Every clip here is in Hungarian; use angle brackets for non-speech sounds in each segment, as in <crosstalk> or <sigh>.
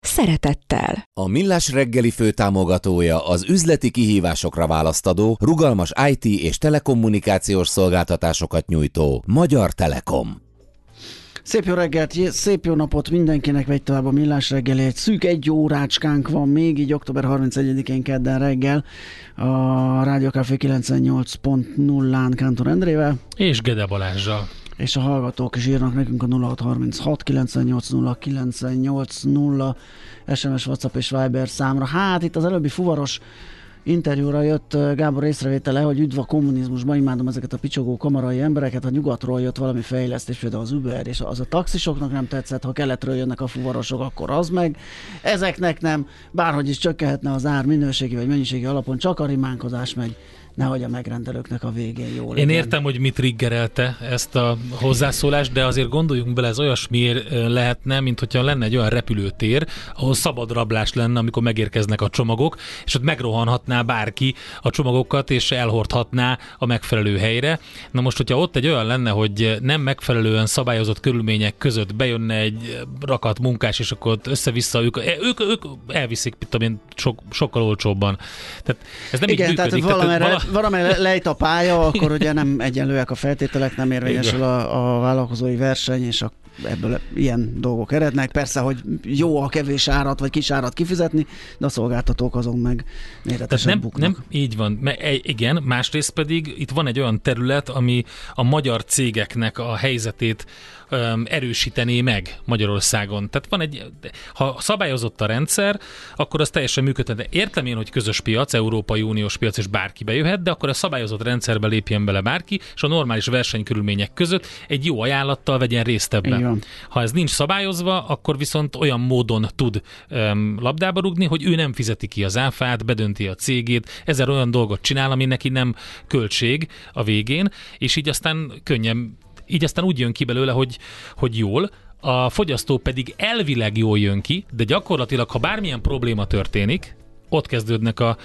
szeretettel. A Millás reggeli főtámogatója az üzleti kihívásokra választadó, rugalmas IT és telekommunikációs szolgáltatásokat nyújtó Magyar Telekom. Szép jó reggelt, szép jó napot mindenkinek, vegy tovább a millás reggeli. Egy szűk egy órácskánk van még, így október 31-én kedden reggel a Rádió Café 98.0-án Kántor Endrével. És Gede Balázsral. És a hallgatók is írnak nekünk a 0636 980 980 SMS, WhatsApp és Viber számra. Hát itt az előbbi fuvaros interjúra jött Gábor észrevétele, hogy üdv a kommunizmusban, imádom ezeket a picsogó kamarai embereket, ha nyugatról jött valami fejlesztés, például az Uber, és az a taxisoknak nem tetszett, ha keletről jönnek a fuvarosok, akkor az meg. Ezeknek nem, bárhogy is csökkenhetne az ár minőségi vagy mennyiségi alapon, csak a rimánkozás megy nehogy a megrendelőknek a végén jó legyen. Én értem, hogy mit triggerelte ezt a hozzászólást, de azért gondoljunk bele, ez olyasmiért lehetne, mint hogyha lenne egy olyan repülőtér, ahol szabad rablás lenne, amikor megérkeznek a csomagok, és ott megrohanhatná bárki a csomagokat, és elhordhatná a megfelelő helyre. Na most, hogyha ott egy olyan lenne, hogy nem megfelelően szabályozott körülmények között bejönne egy rakat munkás, és akkor össze-vissza ők, ők, ők elviszik, tudom én, sok, sokkal olcsóbban. Tehát ez nem Igen, így működik. Tehát, valamire, tehát, valamely <laughs> lejt a pálya, akkor ugye nem egyenlőek a feltételek, nem érvényesül a, a vállalkozói verseny, és a ebből ilyen dolgok erednek. Persze, hogy jó a kevés árat vagy kis árat kifizetni, de a szolgáltatók azon meg méretesen nem, buknak. Nem, így van. E, igen, másrészt pedig itt van egy olyan terület, ami a magyar cégeknek a helyzetét um, erősítené meg Magyarországon. Tehát van egy, ha szabályozott a rendszer, akkor az teljesen működhet. Értem én, hogy közös piac, Európai Uniós piac, és bárki bejöhet, de akkor a szabályozott rendszerbe lépjen bele bárki, és a normális versenykörülmények között egy jó ajánlattal vegyen részt ebben. Ha ez nincs szabályozva, akkor viszont olyan módon tud um, labdába rugni, hogy ő nem fizeti ki az áfát, bedönti a cégét, ezer olyan dolgot csinál, ami neki nem költség a végén, és így aztán könnyen így aztán úgy jön ki belőle, hogy, hogy jól, a fogyasztó pedig elvileg jól jön ki, de gyakorlatilag, ha bármilyen probléma történik, ott kezdődnek a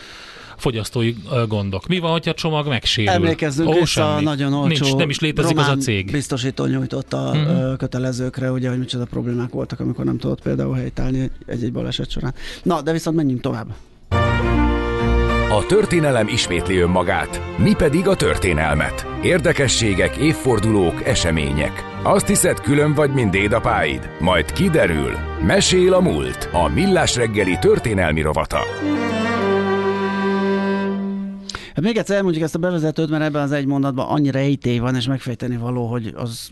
fogyasztói gondok. Mi van, hogyha a csomag megsérül? Emlékezzünk Ó, vissza, nagyon olcsó Nincs, nem is létezik az a cég. biztosító nyújtott a uh-huh. kötelezőkre, ugye, hogy micsoda problémák voltak, amikor nem tudott például helytállni egy-egy baleset során. Na, de viszont menjünk tovább. A történelem ismétli önmagát, mi pedig a történelmet. Érdekességek, évfordulók, események. Azt hiszed, külön vagy, mint dédapáid? Majd kiderül. Mesél a múlt. A Millás reggeli történelmi rovata. Még egyszer elmondjuk ezt a bevezetőt, mert ebben az egy mondatban annyira ejtély van, és megfejteni való, hogy az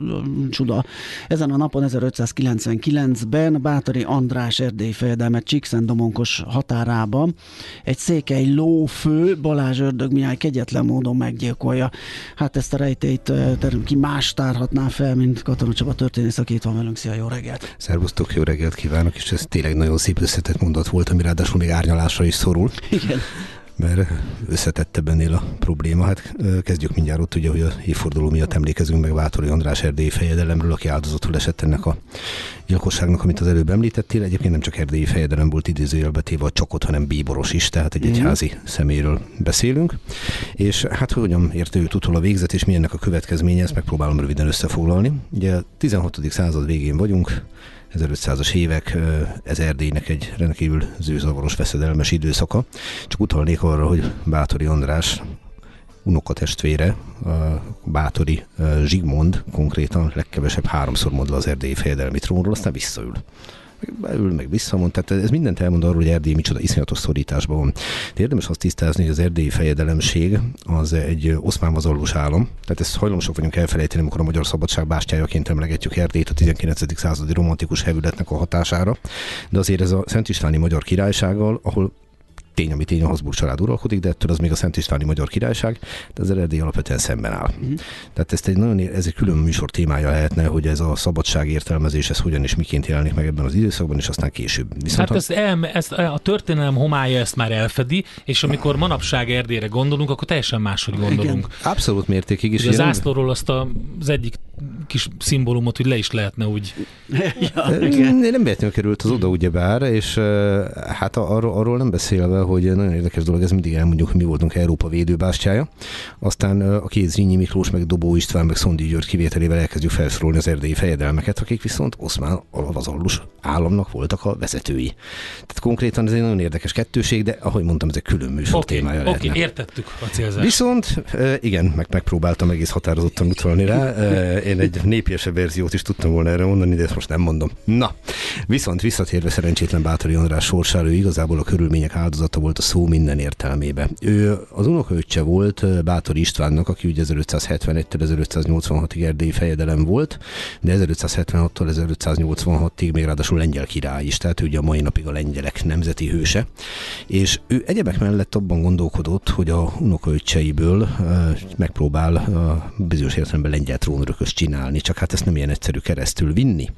csuda. Ezen a napon 1599-ben Bátori András erdélyi fejedelmet Csíkszendomonkos határában egy székely lófő Balázs Ördög Mihály kegyetlen módon meggyilkolja. Hát ezt a rejtélyt ki más tárhatná fel, mint Katona Csaba történész, aki itt van velünk. Szia, jó reggelt! Szervusztok, jó reggelt kívánok, és ez tényleg nagyon szép összetett mondat volt, ami ráadásul még árnyalásra is szorul. Igen mert összetettebb ennél a probléma. Hát kezdjük mindjárt ott, ugye, hogy a évforduló miatt emlékezünk meg Vátori András erdélyi fejedelemről, aki áldozatul esett ennek a gyilkosságnak, amit az előbb említettél. Egyébként nem csak erdélyi fejedelem volt idézőjelbe téve a csokot, hanem bíboros is, tehát egy egyházi mm. szeméről beszélünk. És hát hogyan érte őt utol a végzet, és milyennek a következménye, ezt megpróbálom röviden összefoglalni. Ugye a 16. század végén vagyunk, 1500-as évek, ez Erdélynek egy rendkívül zűzavaros, veszedelmes időszaka. Csak utalnék arra, hogy Bátori András unokatestvére, Bátori Zsigmond konkrétan legkevesebb háromszor mond le az erdélyi fejedelmi trónról, aztán visszaül beül, meg visszamond. Tehát ez mindent elmond arról, hogy Erdély micsoda iszonyatos szorításban van. De érdemes azt tisztázni, hogy az erdélyi fejedelemség az egy oszmán vazallós állam. Tehát ezt hajlamosak vagyunk elfelejteni, amikor a magyar szabadság bástyájaként emlegetjük Erdélyt a 19. századi romantikus hevületnek a hatására. De azért ez a Szent Istváni Magyar Királysággal, ahol tény, ami tény, a Habsburg család uralkodik, de ettől az még a Szent Istváni Magyar Királyság, de az Erdély alapvetően szemben áll. Uh-huh. Tehát ezt egy nagyon, ez egy külön műsor témája lehetne, hogy ez a szabadság értelmezés, ez hogyan és miként jelenik meg ebben az időszakban, és aztán később. Viszont hát ez, el, ez, a történelem homája ezt már elfedi, és amikor manapság Erdélyre gondolunk, akkor teljesen máshogy gondolunk. Igen. Abszolút mértékig is. Ugye az zászlóról azt a, az egyik kis szimbólumot, hogy le is lehetne úgy. <laughs> ja, nem véletlenül került az oda, ugyebár, és hát arról, arról nem beszélve, hogy nagyon érdekes dolog, ez mindig elmondjuk, hogy mi voltunk Európa védőbástyája. Aztán a két Zrínyi Miklós, meg Dobó István, meg Szondi György kivételével elkezdjük felsorolni az erdélyi fejedelmeket, akik viszont Oszmán alavazallus államnak voltak a vezetői. Tehát konkrétan ez egy nagyon érdekes kettőség, de ahogy mondtam, ez egy külön műsor okay, témája Oké, okay, értettük a célzást. Viszont igen, meg megpróbáltam egész határozottan utalni rá. Én egy népiesebb verziót is tudtam volna erre mondani, de ezt most nem mondom. Na, viszont visszatérve szerencsétlen Bátori András sorsára, ő igazából a körülmények áldozata volt a szó minden értelmébe. Ő az unokaöccse volt Bátori Istvánnak, aki ugye 1571-től 1586-ig erdélyi fejedelem volt, de 1576-tól 1586-ig még ráadásul lengyel király is, tehát ugye a mai napig a lengyelek nemzeti hőse. És ő egyebek mellett abban gondolkodott, hogy a unokaöccseiből megpróbál bizonyos értelemben lengyel trónörökös csinálni, csak hát ezt nem ilyen egyszerű keresztül vinni.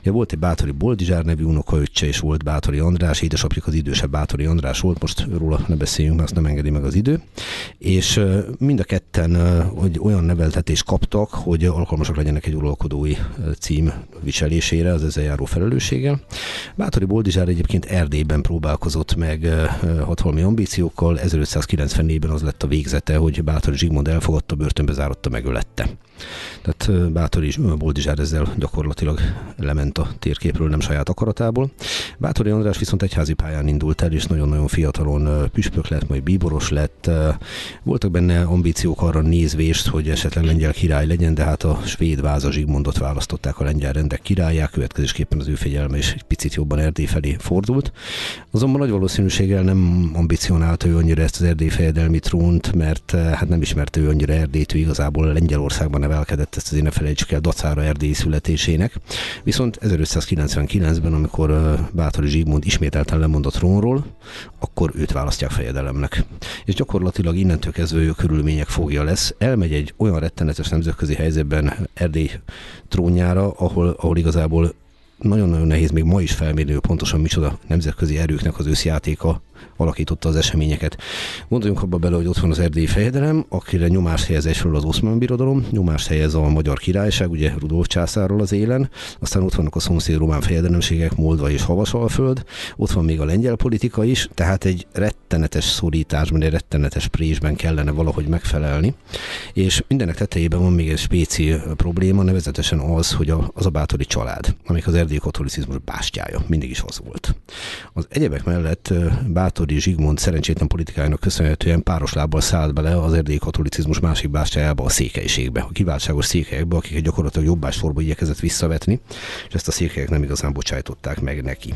Ugye volt egy Bátori Boldizsár nevű unokaöccse, és volt Bátori András, édesapjuk az idősebb Bátori András volt, most róla ne beszéljünk, mert azt nem engedi meg az idő. És mind a ketten hogy olyan neveltetést kaptak, hogy alkalmasak legyenek egy uralkodói cím viselésére, az ezzel járó felelősséggel. Bátori Boldizsár egyébként Erdélyben próbálkozott meg hatalmi ambíciókkal, 1594-ben az lett a végzete, hogy Bátori Zsigmond elfogadta, börtönbe zárotta, megölette. Tehát Bátori is, Boldizsár ezzel gyakorlatilag lement a térképről, nem saját akaratából. Bátori András viszont egyházi pályán indult el, és nagyon-nagyon fiatalon püspök lett, majd bíboros lett. Voltak benne ambíciók arra nézvést, hogy esetleg lengyel király legyen, de hát a svéd váza Zsigmondot választották a lengyel rendek királyá, következésképpen az ő fegyelme is egy picit jobban Erdély felé fordult. Azonban nagy valószínűséggel nem ambicionálta ő annyira ezt az erdély fejedelmi trónt, mert hát nem ismerte ő annyira Erdélyt, ő igazából Lengyelországban nevelkedett, ezt azért ne felejtsük el dacára Erdély születésének. Viszont 1599-ben, amikor Bátori Zsigmond ismételten lemondott trónról, akkor őt választják fejedelemnek. És gyakorlatilag innentől kezdve ő körülmények fogja lesz, elmegy egy olyan rettenetes nemzetközi helyzetben Erdély trónjára, ahol, ahol igazából nagyon-nagyon nehéz még ma is felmérni, pontosan micsoda nemzetközi erőknek az összjátéka alakította az eseményeket. Gondoljunk abba bele, hogy ott van az erdélyi fejedelem, akire nyomást helyez egyfelől az oszmán birodalom, nyomást helyez a magyar királyság, ugye Rudolf császárról az élen, aztán ott vannak a szomszéd román fejedelemségek, Moldva és Havasalföld, ott van még a lengyel politika is, tehát egy rettenetes szorításban, egy rettenetes présben kellene valahogy megfelelni. És mindenek tetejében van még egy spéci probléma, nevezetesen az, hogy a, az a bátori család, amik az erdélyi katolicizmus bástyája, mindig is az volt. Az egyebek mellett Bátori Zsigmond szerencsétlen politikájának köszönhetően páros lábbal szállt bele az erdélyi katolicizmus másik bástyájába, a székelységbe, a kiváltságos székelyekbe, akiket gyakorlatilag jobbásforba igyekezett visszavetni, és ezt a székelyek nem igazán bocsájtották meg neki.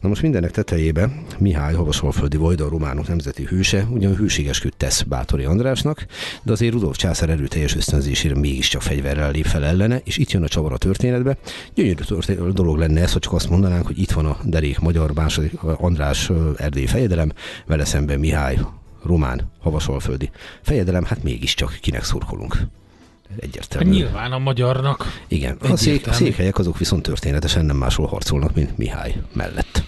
Na most mindenek tetejébe Mihály Havasalföldi Vajda, a románok nemzeti hőse, ugyan hűségesköd tesz Bátori Andrásnak, de azért Rudolf császár erőteljes ösztönzésére mégiscsak fegyverrel lép fel ellene, és itt jön a csavar a történetbe. Gyönyörű dolog lenne ez, hogy csak azt mondanánk, hogy itt van a derék magyar második András erdély fejedelem, vele szemben Mihály, román, havasalföldi fejedelem, hát mégiscsak kinek szurkolunk. Egyértelmű. Hát nyilván a magyarnak. Igen, a, szék, a székelyek azok viszont történetesen nem máshol harcolnak, mint Mihály mellett.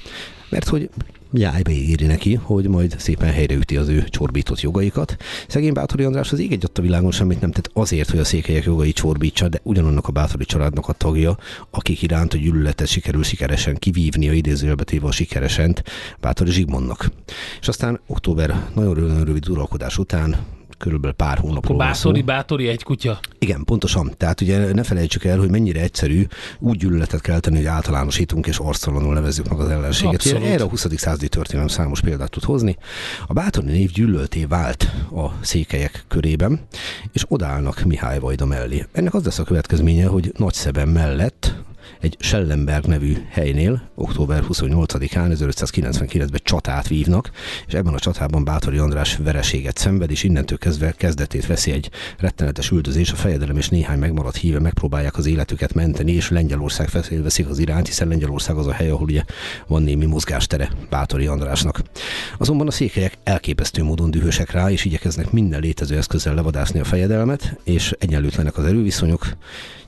Mert hogy jájba íri neki, hogy majd szépen helyreüti az ő csorbított jogaikat. Szegény Bátori András az ég egy a világon semmit nem tett azért, hogy a székelyek jogai csorbítsa, de ugyanannak a Bátori családnak a tagja, akik iránt a gyűlöletet sikerül sikeresen kivívni a idézőjelbetéve a sikeresen Bátori Zsigmondnak. És aztán október nagyon rövid uralkodás után körülbelül pár hónapról Bátori, bátori egy kutya. Igen, pontosan. Tehát ugye ne felejtsük el, hogy mennyire egyszerű úgy gyűlöletet kelteni, hogy általánosítunk és arctalanul nevezzük meg az ellenséget. Abszolút. Erre a 20. századi történelem számos példát tud hozni. A bátori név gyűlölté vált a székelyek körében, és odállnak Mihály Vajda mellé. Ennek az lesz a következménye, hogy Nagyszeben mellett egy Schellenberg nevű helynél október 28-án 1599-ben csatát vívnak, és ebben a csatában Bátori András vereséget szenved, és innentől kezdve kezdetét veszi egy rettenetes üldözés, a fejedelem és néhány megmaradt híve megpróbálják az életüket menteni, és Lengyelország veszik az iránt, hiszen Lengyelország az a hely, ahol ugye van némi mozgástere Bátori Andrásnak. Azonban a székelyek elképesztő módon dühösek rá, és igyekeznek minden létező eszközzel levadászni a fejedelmet, és egyenlőtlenek az erőviszonyok.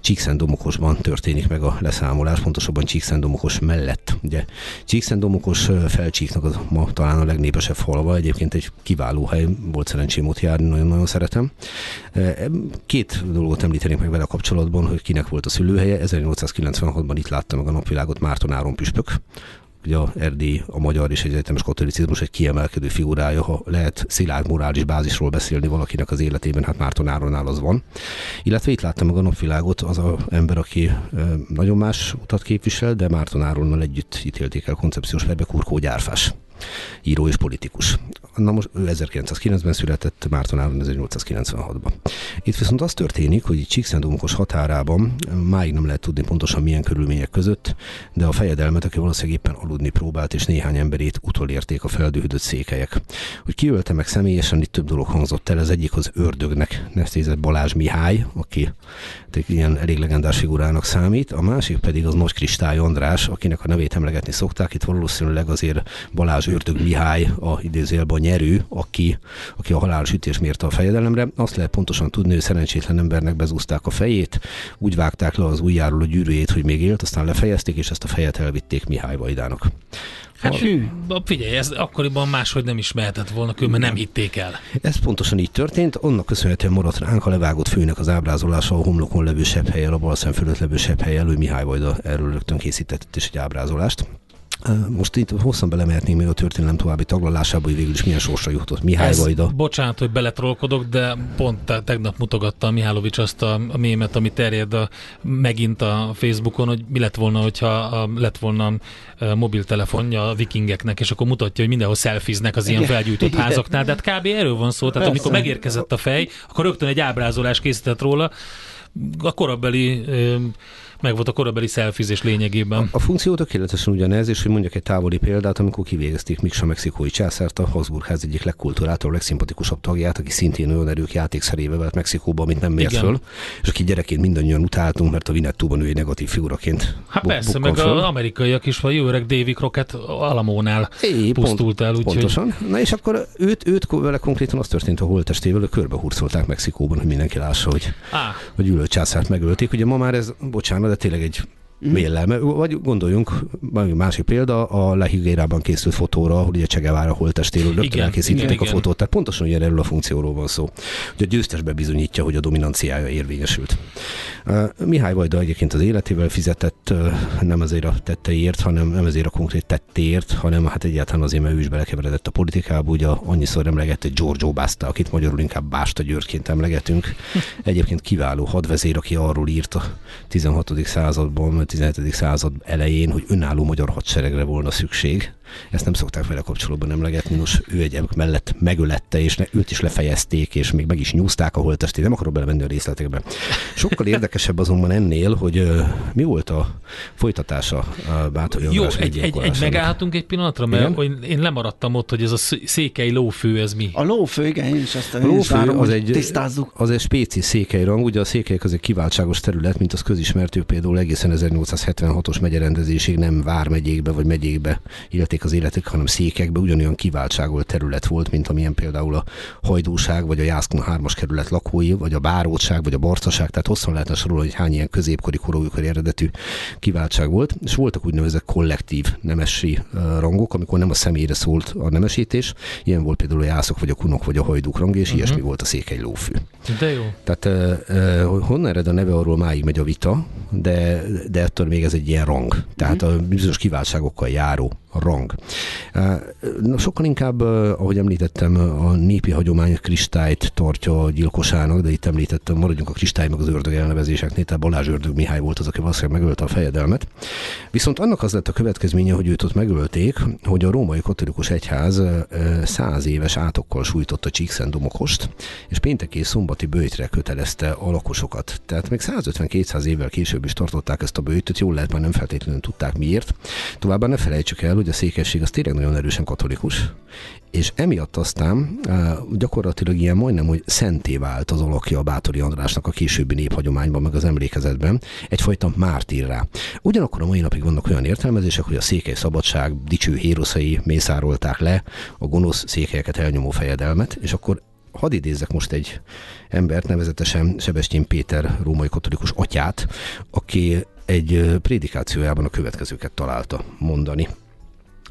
Csíkszentdomokosban történik meg a leszámolás, pontosabban Csíkszentdomokos mellett. Ugye Csíkszentdomokos felcsíknak az ma talán a legnépesebb falva, egyébként egy kiváló hely, volt szerencsém ott járni, nagyon-nagyon szeretem. Két dolgot említenék meg vele kapcsolatban, hogy kinek volt a szülőhelye. 1896-ban itt látta meg a napvilágot Márton Áron püspök, ugye a Erdély, a magyar és egyetemes katolicizmus egy kiemelkedő figurája, ha lehet szilárd morális bázisról beszélni valakinek az életében, hát Márton Áronnál az van. Illetve itt láttam meg a napvilágot az a ember, aki nagyon más utat képvisel, de Márton Áronnal együtt ítélték el koncepciós verbe Kurkó Gyárfás író és politikus. Na most ő 1909-ben született, Márton Áron 1896-ban. Itt viszont az történik, hogy Csíkszentdomokos határában máig nem lehet tudni pontosan milyen körülmények között, de a fejedelmet, aki valószínűleg éppen aludni próbált, és néhány emberét utolérték a feldühödött székelyek. Hogy kiölte meg személyesen, itt több dolog hangzott el. Az egyik az ördögnek nevezett Balázs Mihály, aki ilyen elég legendás figurának számít, a másik pedig az Nagy Kristály András, akinek a nevét emlegetni szokták. Itt valószínűleg azért Balázs Ördög Mihály a idézőjelben nyerő, aki, aki a halálos ütés mérte a fejedelemre. Azt lehet pontosan tudni, hogy szerencsétlen embernek bezúzták a fejét, úgy vágták le az ujjáról a gyűrűjét, hogy még élt, aztán lefejezték, és ezt a fejet elvitték Mihály Vajdának. Hát a... figyelj, ez akkoriban máshogy nem is mehetett volna, mert nem hitték el. Ez pontosan így történt, annak köszönhetően maradt ránk a levágott főnek az ábrázolása a homlokon levő sebb helyen, a balszem fölött levő sebb helyen, hogy Mihály Vajda erről rögtön készített is egy ábrázolást. Most itt hosszan belemehetnénk még a történelem további taglalásába, hogy végül is milyen sorsra jutott Mihály Ez, Vajda. Bocsánat, hogy beletrolkodok, de pont tegnap mutogatta Mihálovics azt a, a mémet, ami terjed a, megint a Facebookon, hogy mi lett volna, hogyha a, lett volna a mobiltelefonja a vikingeknek, és akkor mutatja, hogy mindenhol szelfiznek az ilyen felgyújtott házaknál, de hát kb. erről van szó. Tehát Persze. amikor megérkezett a fej, akkor rögtön egy ábrázolás készített róla, a korabeli meg volt a korabeli szelfizés lényegében. A, a funkció tökéletesen ugyanez, és hogy mondjak egy távoli példát, amikor kivégezték Miksa mexikói császárt, a Habsburg ház egyik legkulturáltabb, legszimpatikusabb tagját, aki szintén olyan erők játékszerébe vett Mexikóba, amit nem mért föl, és aki gyerekként mindannyian utáltunk, mert a Vinettúban ő egy negatív figuraként. Hát bu- persze, meg föl. az amerikaiak is, vagy jó öreg Davy Crockett Alamónál é, pusztult el. Úgy, pontosan. Hogy... Na és akkor őt, őt vele konkrétan az történt a holttestével, hogy körbehurcolták Mexikóban, hogy mindenki lássa, hogy, ah. hogy ülő császárt megölték. Ugye ma már ez, bocsánat, de tényleg egy Mélel, vagy gondoljunk, másik példa, a Lehigérában készült fotóra, ahol ugye Csegevára holtestéről rögtön elkészítették igen, a fotót, tehát pontosan ilyen erről a funkcióról van szó, hogy a győztes bebizonyítja, hogy a dominanciája érvényesült. Mihály Vajda egyébként az életével fizetett nem azért a tetteiért, hanem nem azért a konkrét tettéért, hanem hát egyáltalán azért, mert ő is belekeveredett a politikába, ugye annyiszor emlegette Giorgio Basta, akit magyarul inkább Básta Györgyként emlegetünk. <laughs> Egyébként kiváló hadvezér, aki arról írt a 16. században, 17. század elején, hogy önálló magyar hadseregre volna szükség. Ezt nem szokták vele kapcsolatban emlegetni. Nos, ő egy mellett megölette, és ne, őt is lefejezték, és még meg is nyúzták a holtestét. Nem akarok belemenni a részletekbe. Sokkal érdekesebb azonban ennél, hogy uh, mi volt a folytatása a Bátori Jó, egy, egy, egy, megállhatunk egy pillanatra, mert igen? én lemaradtam ott, hogy ez a székely lófő, ez mi? A lófő, igen, én is azt a lófő várom, az egy, tisztázzuk. Az egy spéci székely rang, ugye a székelyek az egy kiváltságos terület, mint az közismertő például egészen 1876-os megyerendezésig nem vármegyékbe vagy megyékbe élték az életük, hanem székekbe ugyanolyan kiváltságolt terület volt, mint amilyen például a Hajdúság, vagy a Jászkon 3-as kerület lakói, vagy a Bárótság, vagy a Barcaság, tehát hosszan lehetne sorolni, hogy hány ilyen középkori korójukori eredetű kiváltság volt, és voltak úgynevezett kollektív nemesi rangok, amikor nem a személyre szólt a nemesítés, ilyen volt például a Jászok, vagy a Kunok, vagy a Hajdúk rang, és uh-huh. ilyesmi volt a székely lófű. De jó. Tehát uh, honnan ered a neve, arról máig megy a vita, de, de ettől még ez egy ilyen rang. Tehát uh-huh. a bizonyos kiváltságokkal járó rang. Na, sokkal inkább, ahogy említettem, a népi hagyomány kristályt tartja gyilkosának, de itt említettem, maradjunk a kristály meg az ördög elnevezéseknél, tehát Balázs ördög Mihály volt az, aki valószínűleg megölte a fejedelmet. Viszont annak az lett a következménye, hogy őt ott megölték, hogy a római katolikus egyház száz éves átokkal sújtotta Csíkszentdomokost, és péntek és szombati bőjtre kötelezte a lakosokat. Tehát még 150-200 évvel később is tartották ezt a bőjtöt, jól lehet, már nem feltétlenül tudták miért. Továbbá ne felejtsük el, hogy a székesség az tényleg nagyon erősen katolikus, és emiatt aztán gyakorlatilag ilyen majdnem, hogy szenté vált az alakja a Bátori Andrásnak a későbbi néphagyományban, meg az emlékezetben, egyfajta mártírrá. Ugyanakkor a mai napig vannak olyan értelmezések, hogy a székely szabadság dicső héroszai mészárolták le a gonosz székelyeket elnyomó fejedelmet, és akkor hadd idézzek most egy embert, nevezetesen Sebestyén Péter római katolikus atyát, aki egy prédikációjában a következőket találta mondani.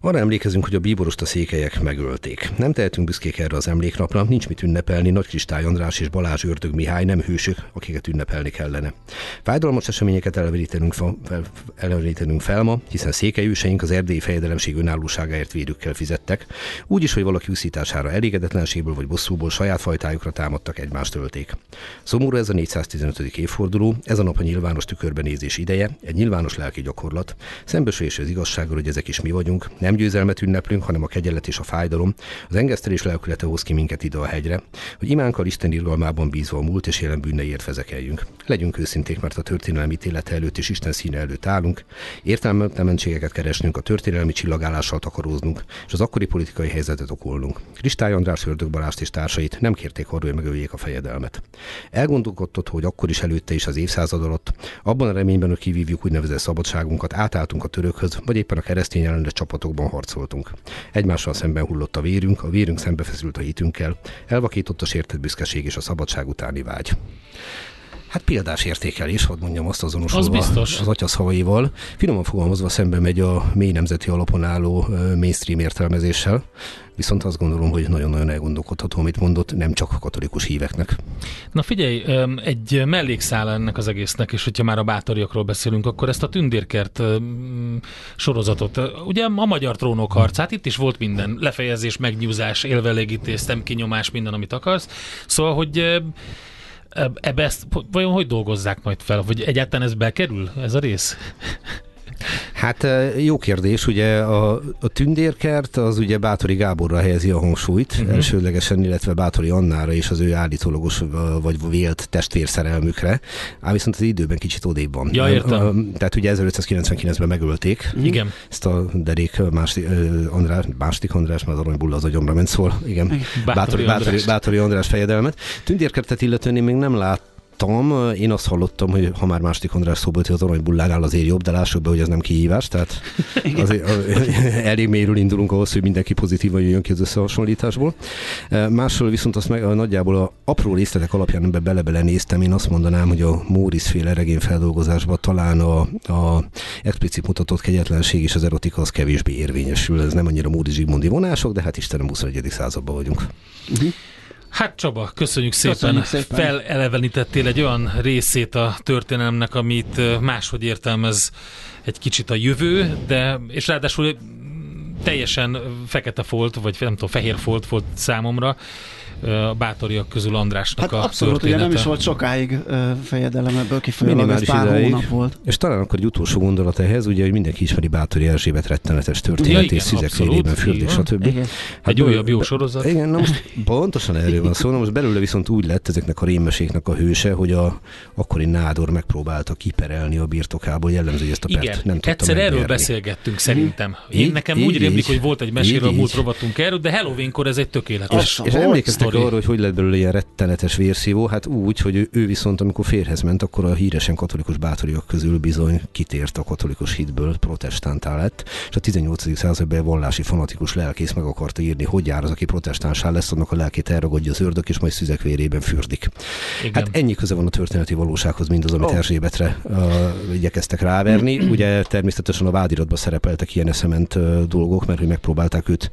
Arra emlékezünk, hogy a bíborost a székelyek megölték. Nem tehetünk büszkék erre az emléknapra, nincs mit ünnepelni, Nagy Kristály András és Balázs Ördög Mihály nem hősök, akiket ünnepelni kellene. Fájdalmas eseményeket elevenítenünk fel, elevenítenünk fel ma, hiszen székelyőseink az erdélyi fejedelemség önállóságáért védőkkel fizettek, úgy is, hogy valaki úszítására elégedetlenségből vagy bosszúból saját fajtájukra támadtak, egymást ölték. Szomorú ez a 415. évforduló, ez a nap a nyilvános tükörbenézés ideje, egy nyilvános lelki gyakorlat, szembesülés az igazsággal, hogy ezek is mi vagyunk, nem győzelmet ünneplünk, hanem a kegyelet és a fájdalom. Az engesztelés lelkülete hoz ki minket ide a hegyre, hogy imánkkal Isten irgalmában bízva a múlt és jelen bűneiért fezekeljünk. Legyünk őszinték, mert a történelmi ítélete előtt és Isten színe előtt állunk. Értelmetlenségeket keresnünk, a történelmi csillagállással takaróznunk, és az akkori politikai helyzetet okolnunk. Kristály András Ördög Balást és társait nem kérték arra, hogy megöljék a fejedelmet. Elgondolkodott, hogy akkor is előtte is az évszázad alatt, abban a reményben, hogy kivívjuk úgynevezett szabadságunkat, átálltunk a törökhöz, vagy éppen a keresztény ellenes csapatokban harcokban harcoltunk. Egymással szemben hullott a vérünk, a vérünk szembefeszült a hitünkkel, elvakított a sértett büszkeség és a szabadság utáni vágy. Hát példás értékelés, hadd mondjam azt azonosulva az, biztos. az atya szavaival. Finoman fogalmazva szembe megy a mély nemzeti alapon álló mainstream értelmezéssel, viszont azt gondolom, hogy nagyon-nagyon elgondolkodható, amit mondott, nem csak a katolikus híveknek. Na figyelj, egy mellékszál ennek az egésznek, és hogyha már a bátoriakról beszélünk, akkor ezt a tündérkert sorozatot, ugye a magyar trónok harcát, itt is volt minden, lefejezés, megnyúzás, élvelégítés, szemkinyomás, minden, amit akarsz. Szóval, hogy ebbe ezt vajon hogy dolgozzák majd fel? Vagy egyáltalán ez bekerül, ez a rész? Hát jó kérdés, ugye a, a tündérkert az ugye Bátori Gáborra helyezi a hangsúlyt, uh-huh. elsődlegesen, illetve Bátori Annára és az ő állítólagos vagy vélt testvérszerelmükre, ám viszont az időben kicsit odébb van. Ja, értem. Tehát ugye 1599-ben megölték. Igen. Ezt a derék másti, András, másik András, mert az aranybulla az agyomra ment szól. Igen. Bátori, Bátori, András. Bátori, Bátori András fejedelmet. Tündérkertet illetően én még nem lát hallottam, én azt hallottam, hogy ha már másik András szóba hogy az aranybullánál azért jobb, de lássuk be, hogy ez nem kihívás, tehát <laughs> azért, <laughs> elég mélyről indulunk ahhoz, hogy mindenki pozitívan jöjjön ki az összehasonlításból. Másról viszont azt meg nagyjából a apró részletek alapján ebbe bele-bele néztem, én azt mondanám, hogy a Móris féle regény feldolgozásban talán a, a explicit mutatott kegyetlenség és az erotika az kevésbé érvényesül. Ez nem annyira Móri Zsigmondi vonások, de hát Istenem 21. században vagyunk. Uh-huh. Hát Csaba, köszönjük szépen. köszönjük szépen. Felelevenítettél egy olyan részét a történelemnek, amit máshogy értelmez egy kicsit a jövő, de és ráadásul teljesen fekete folt, vagy nem tudom, fehér folt volt számomra, a bátoriak közül Andrásnak hát a abszolút, története. ugye nem is volt sokáig fejedelem ebből kifolyólag, ez pár ideig. hónap volt. És talán akkor egy utolsó gondolat ehhez, ugye, hogy mindenki ismeri Bátori Erzsébet rettenetes történetét, ja, szüzek félében fürdés, stb. Igen. Hát egy újabb jó sorozat. Igen, na most pontosan erről van szó. Na most belőle viszont úgy lett ezeknek a rémmeséknek a hőse, hogy a akkori nádor megpróbálta kiperelni a birtokából, jellemző, hogy ezt a pert nem tudta egyszer erről beszélgettünk szerintem. Én nekem úgy rémlik, hogy volt egy meséről, múlt rovatunk erről, de Halloweenkor ez egy tökéletes. És emlékeztek sztori. arra, hogy hogy lett belőle ilyen rettenetes vérszívó? Hát úgy, hogy ő, ő viszont, amikor férhez ment, akkor a híresen katolikus bátoriak közül bizony kitért a katolikus hitből, protestántá lett, és a 18. században vallási fanatikus lelkész meg akarta írni, hogy jár az, aki protestánsá lesz, annak a lelkét elragadja az ördög, és majd szüzek vérében fürdik. Igen. Hát ennyi köze van a történeti valósághoz, mint az, amit oh. Erzsébetre uh, igyekeztek ráverni. <clears throat> Ugye természetesen a vádiratban szerepeltek ilyen eszement uh, dolgok, mert hogy megpróbálták őt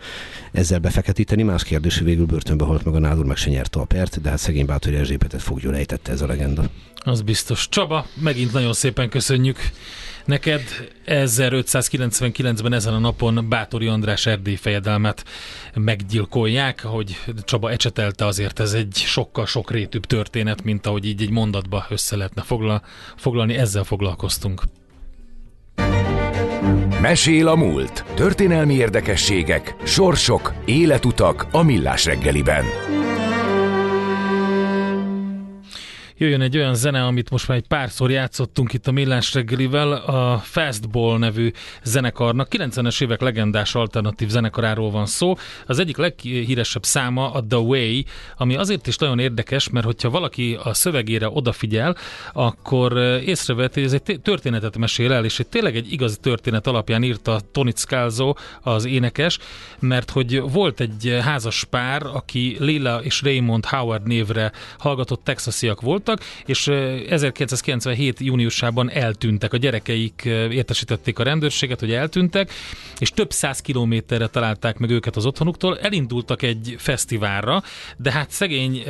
ezzel befeketíteni. Más kérdés, hogy végül börtönbe halt meg a nádor, meg se nyerte a pert, de hát szegény Bátori Erzsébetet fogjuk lejtette ez a legenda. Az biztos. Csaba, megint nagyon szépen köszönjük neked. 1599-ben ezen a napon Bátori András erdély fejedelmet meggyilkolják, hogy Csaba ecsetelte, azért ez egy sokkal sok rétűbb történet, mint ahogy így egy mondatba össze lehetne foglal, foglalni, ezzel foglalkoztunk. Mesél a múlt. Történelmi érdekességek, sorsok, életutak a millás reggeliben. Jöjjön egy olyan zene, amit most már egy párszor játszottunk itt a Millás reggelivel, a Fastball nevű zenekarnak. 90-es évek legendás alternatív zenekaráról van szó. Az egyik leghíresebb száma a The Way, ami azért is nagyon érdekes, mert hogyha valaki a szövegére odafigyel, akkor észreveti, hogy ez egy történetet mesél el, és egy tényleg egy igazi történet alapján írta Tony Scalzo, az énekes, mert hogy volt egy házas pár, aki Lila és Raymond Howard névre hallgatott texasiak voltak, és 1997. júniusában eltűntek. A gyerekeik értesítették a rendőrséget, hogy eltűntek, és több száz kilométerre találták meg őket az otthonuktól. Elindultak egy fesztiválra, de hát szegény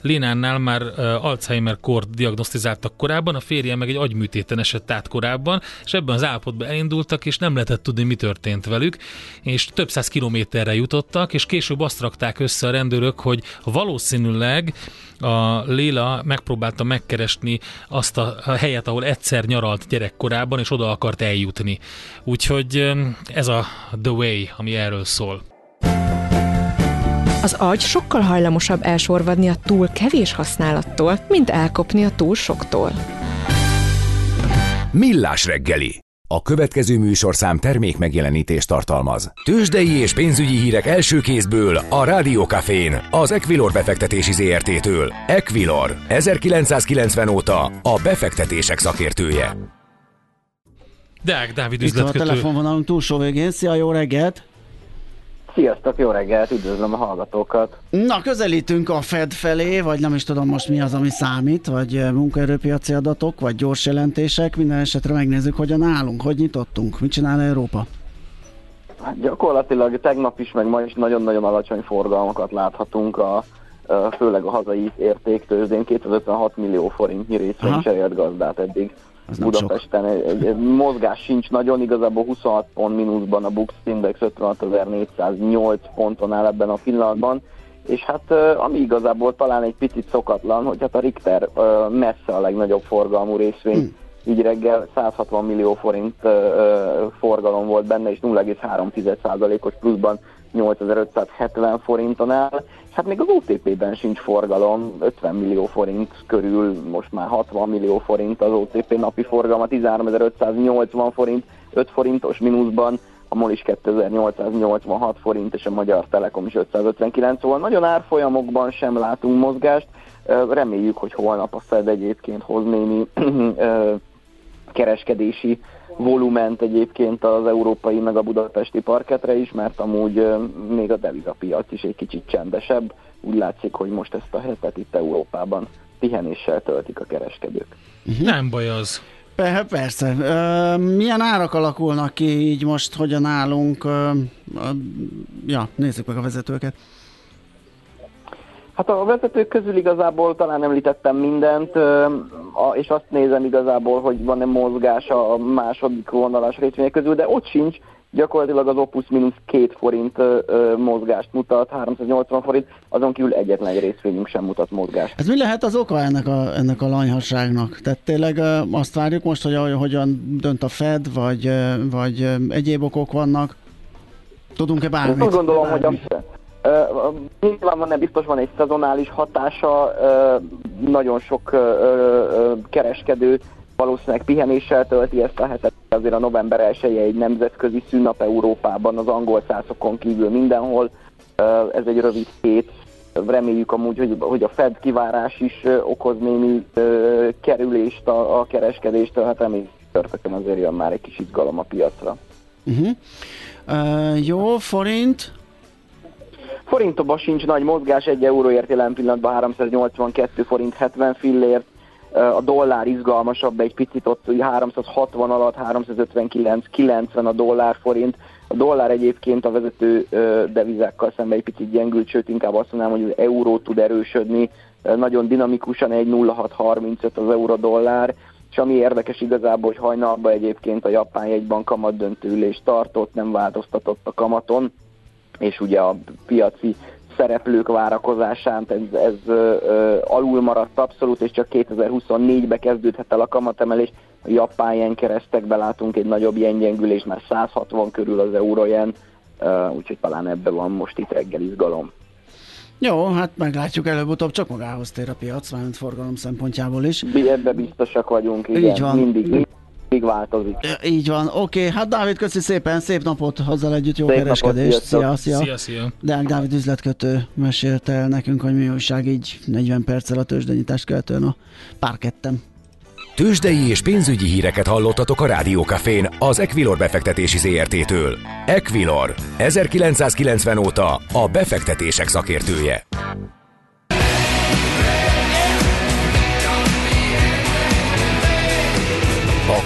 Lénánnál már Alzheimer kort diagnosztizáltak korábban, a férje meg egy agyműtéten esett át korábban, és ebben az állapotban elindultak, és nem lehetett tudni, mi történt velük, és több száz kilométerre jutottak, és később azt rakták össze a rendőrök, hogy valószínűleg a Léla megpróbálta megkeresni azt a helyet, ahol egyszer nyaralt gyerekkorában, és oda akart eljutni. Úgyhogy ez a The Way, ami erről szól. Az agy sokkal hajlamosabb elsorvadni a túl kevés használattól, mint elkopni a túl soktól. Millás reggeli a következő műsorszám termék megjelenítést tartalmaz. Tőzsdei és pénzügyi hírek első kézből a Rádiókafén, az Equilor befektetési ZRT-től. Equilor, 1990 óta a befektetések szakértője. Deák Dávid Itt van a üzletkötő. telefonvonalunk túlsó végén. Szia, jó reggelt! Sziasztok, jó reggelt, üdvözlöm a hallgatókat. Na, közelítünk a Fed felé, vagy nem is tudom most mi az, ami számít, vagy munkaerőpiaci adatok, vagy gyors jelentések. Minden esetre megnézzük, hogyan állunk, hogy nyitottunk, mit csinál Európa. Hát gyakorlatilag tegnap is, meg ma is nagyon-nagyon alacsony forgalmakat láthatunk, a, főleg a hazai értéktőzsdén 256 millió forintnyi részvény cserélt gazdát eddig. Ez nem sok. Budapesten egy, egy, egy mozgás sincs nagyon, igazából 26 pont mínuszban a Bux Index 56.408 ponton áll ebben a pillanatban, és hát ami igazából talán egy picit szokatlan, hogy hát a Richter messze a legnagyobb forgalmú részvény, Hmm. így reggel 160 millió forint forgalom volt benne, és 0,3%-os pluszban 8570 forinton áll. És hát még az OTP-ben sincs forgalom, 50 millió forint körül, most már 60 millió forint az OTP napi forgalma, 13580 forint, 5 forintos mínuszban, a MOL is 2886 forint, és a Magyar Telekom is 559, szóval nagyon árfolyamokban sem látunk mozgást. Reméljük, hogy holnap a Fed egyébként hoz némi kereskedési volument egyébként az európai meg a budapesti parketre is, mert amúgy még a devizapiac is egy kicsit csendesebb. Úgy látszik, hogy most ezt a hetet itt Európában pihenéssel töltik a kereskedők. Nem baj az. Pe- Persze. Milyen árak alakulnak ki így most, hogyan állunk? Ja, nézzük meg a vezetőket. Hát a vezetők közül igazából talán említettem mindent, és azt nézem igazából, hogy van-e mozgás a második vonalas részvények közül, de ott sincs, gyakorlatilag az Opus mínusz két forint ö, ö, mozgást mutat, 380 forint, azon kívül egyetlen egy részvényünk sem mutat mozgást. Ez mi lehet az oka ennek a, ennek a lanyhasságnak? Tehát tényleg ö, azt várjuk most, hogy hogyan dönt a Fed, vagy, ö, vagy ö, egyéb okok vannak? Tudunk-e Én bármit? azt gondolom, hogy a, ö, ö, nyilván van, biztos van egy szezonális hatása, nagyon sok kereskedő valószínűleg pihenéssel tölti ezt a hetet, azért a november 1 egy nemzetközi szünnap Európában, az angol szászokon kívül mindenhol, ez egy rövid hét, reméljük amúgy, hogy, hogy a Fed kivárás is ö, okoz némi kerülést a, a kereskedéstől, hát reméljük csörtökön azért jön már egy kis izgalom a piacra. Uh-huh. Uh, jó, forint. Forintokban sincs nagy mozgás, egy euróért jelen pillanatban 382 forint 70 fillért, a dollár izgalmasabb egy picit ott ugye 360 alatt, 359, 90 a dollár forint. A dollár egyébként a vezető devizákkal szemben egy picit gyengült, sőt inkább azt mondanám, hogy az euró tud erősödni, nagyon dinamikusan 1,0635 az euró dollár, és ami érdekes igazából, hogy hajnalban egyébként a japán jegybank kamat döntőülést tartott, nem változtatott a kamaton, és ugye a piaci szereplők várakozásán ez, ez ö, ö, alul maradt abszolút, és csak 2024-be kezdődhet el a kamatemelés. A japán yen keresztekbe látunk egy nagyobb jengyengülés, már 160 körül az euró yen, ö, úgyhogy talán ebben van most itt reggel izgalom. Jó, hát meglátjuk előbb-utóbb, csak magához tér a piac, mármint forgalom szempontjából is. Ebbe biztosak vagyunk, igen. Így van. Mindig, mindig változik. Így van, oké, hát Dávid, köszi szépen, szép napot, hozzá együtt jó Szép napot, kereskedést. sziasztok. Szia, szia. Szia, szia. Deák Dávid üzletkötő mesélte el nekünk, hogy mi újság így 40 perccel a tőzsdenyítást követően a párkettem. Tőzsdei és pénzügyi híreket hallottatok a Rádiókafén az Equilor befektetési ZRT-től. Equilor, 1990 óta a befektetések szakértője.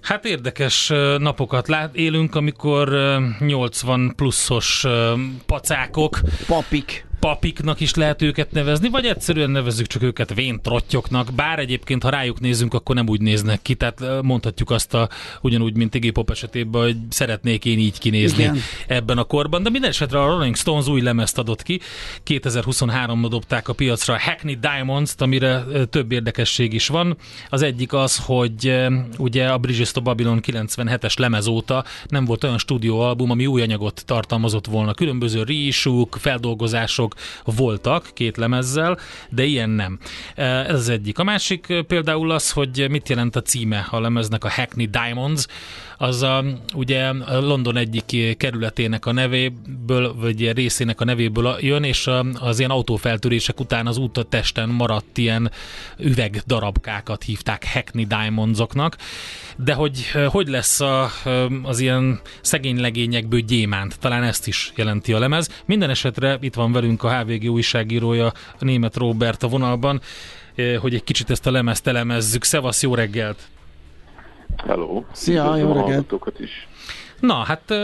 Hát érdekes napokat lát, élünk, amikor ö, 80 pluszos pacákok, Papik. Papiknak is lehet őket nevezni, vagy egyszerűen nevezzük csak őket véntrottyoknak, bár egyébként, ha rájuk nézünk, akkor nem úgy néznek ki, tehát ö, mondhatjuk azt a, ugyanúgy, mint Iggy Pop esetében, hogy szeretnék én így kinézni Igen. ebben a korban, de minden esetre a Rolling Stones új lemezt adott ki, 2023-ban dobták a piacra a Hackney Diamonds-t, amire ö, több érdekesség is van. Az egyik az, hogy ö, ugye a Bridges to Babylon 97-es lemez óta nem volt olyan stúdióalbum, ami új anyagot tartalmazott volna. Különböző reissue feldolgozások voltak két lemezzel, de ilyen nem. Ez az egyik. A másik ö, például az, hogy mit jelent a címe a lemeznek, a Hackney Diamonds, az a, ugye a London egyik kerületének a nevéből, vagy részének a nevéből a- jön, és a, az ilyen autófeltörések után az úttesten maradt ilyen üvegdarabkákat hívták Hackney Diamondsoknak, de hogy hogy lesz a, az ilyen szegény legényekből gyémánt, talán ezt is jelenti a lemez. Minden esetre itt van velünk a HVG újságírója, a német Robert a vonalban, hogy egy kicsit ezt a lemezt elemezzük. Szevasz, jó reggelt! Hello. Szia, jó reggelt. is. Na, hát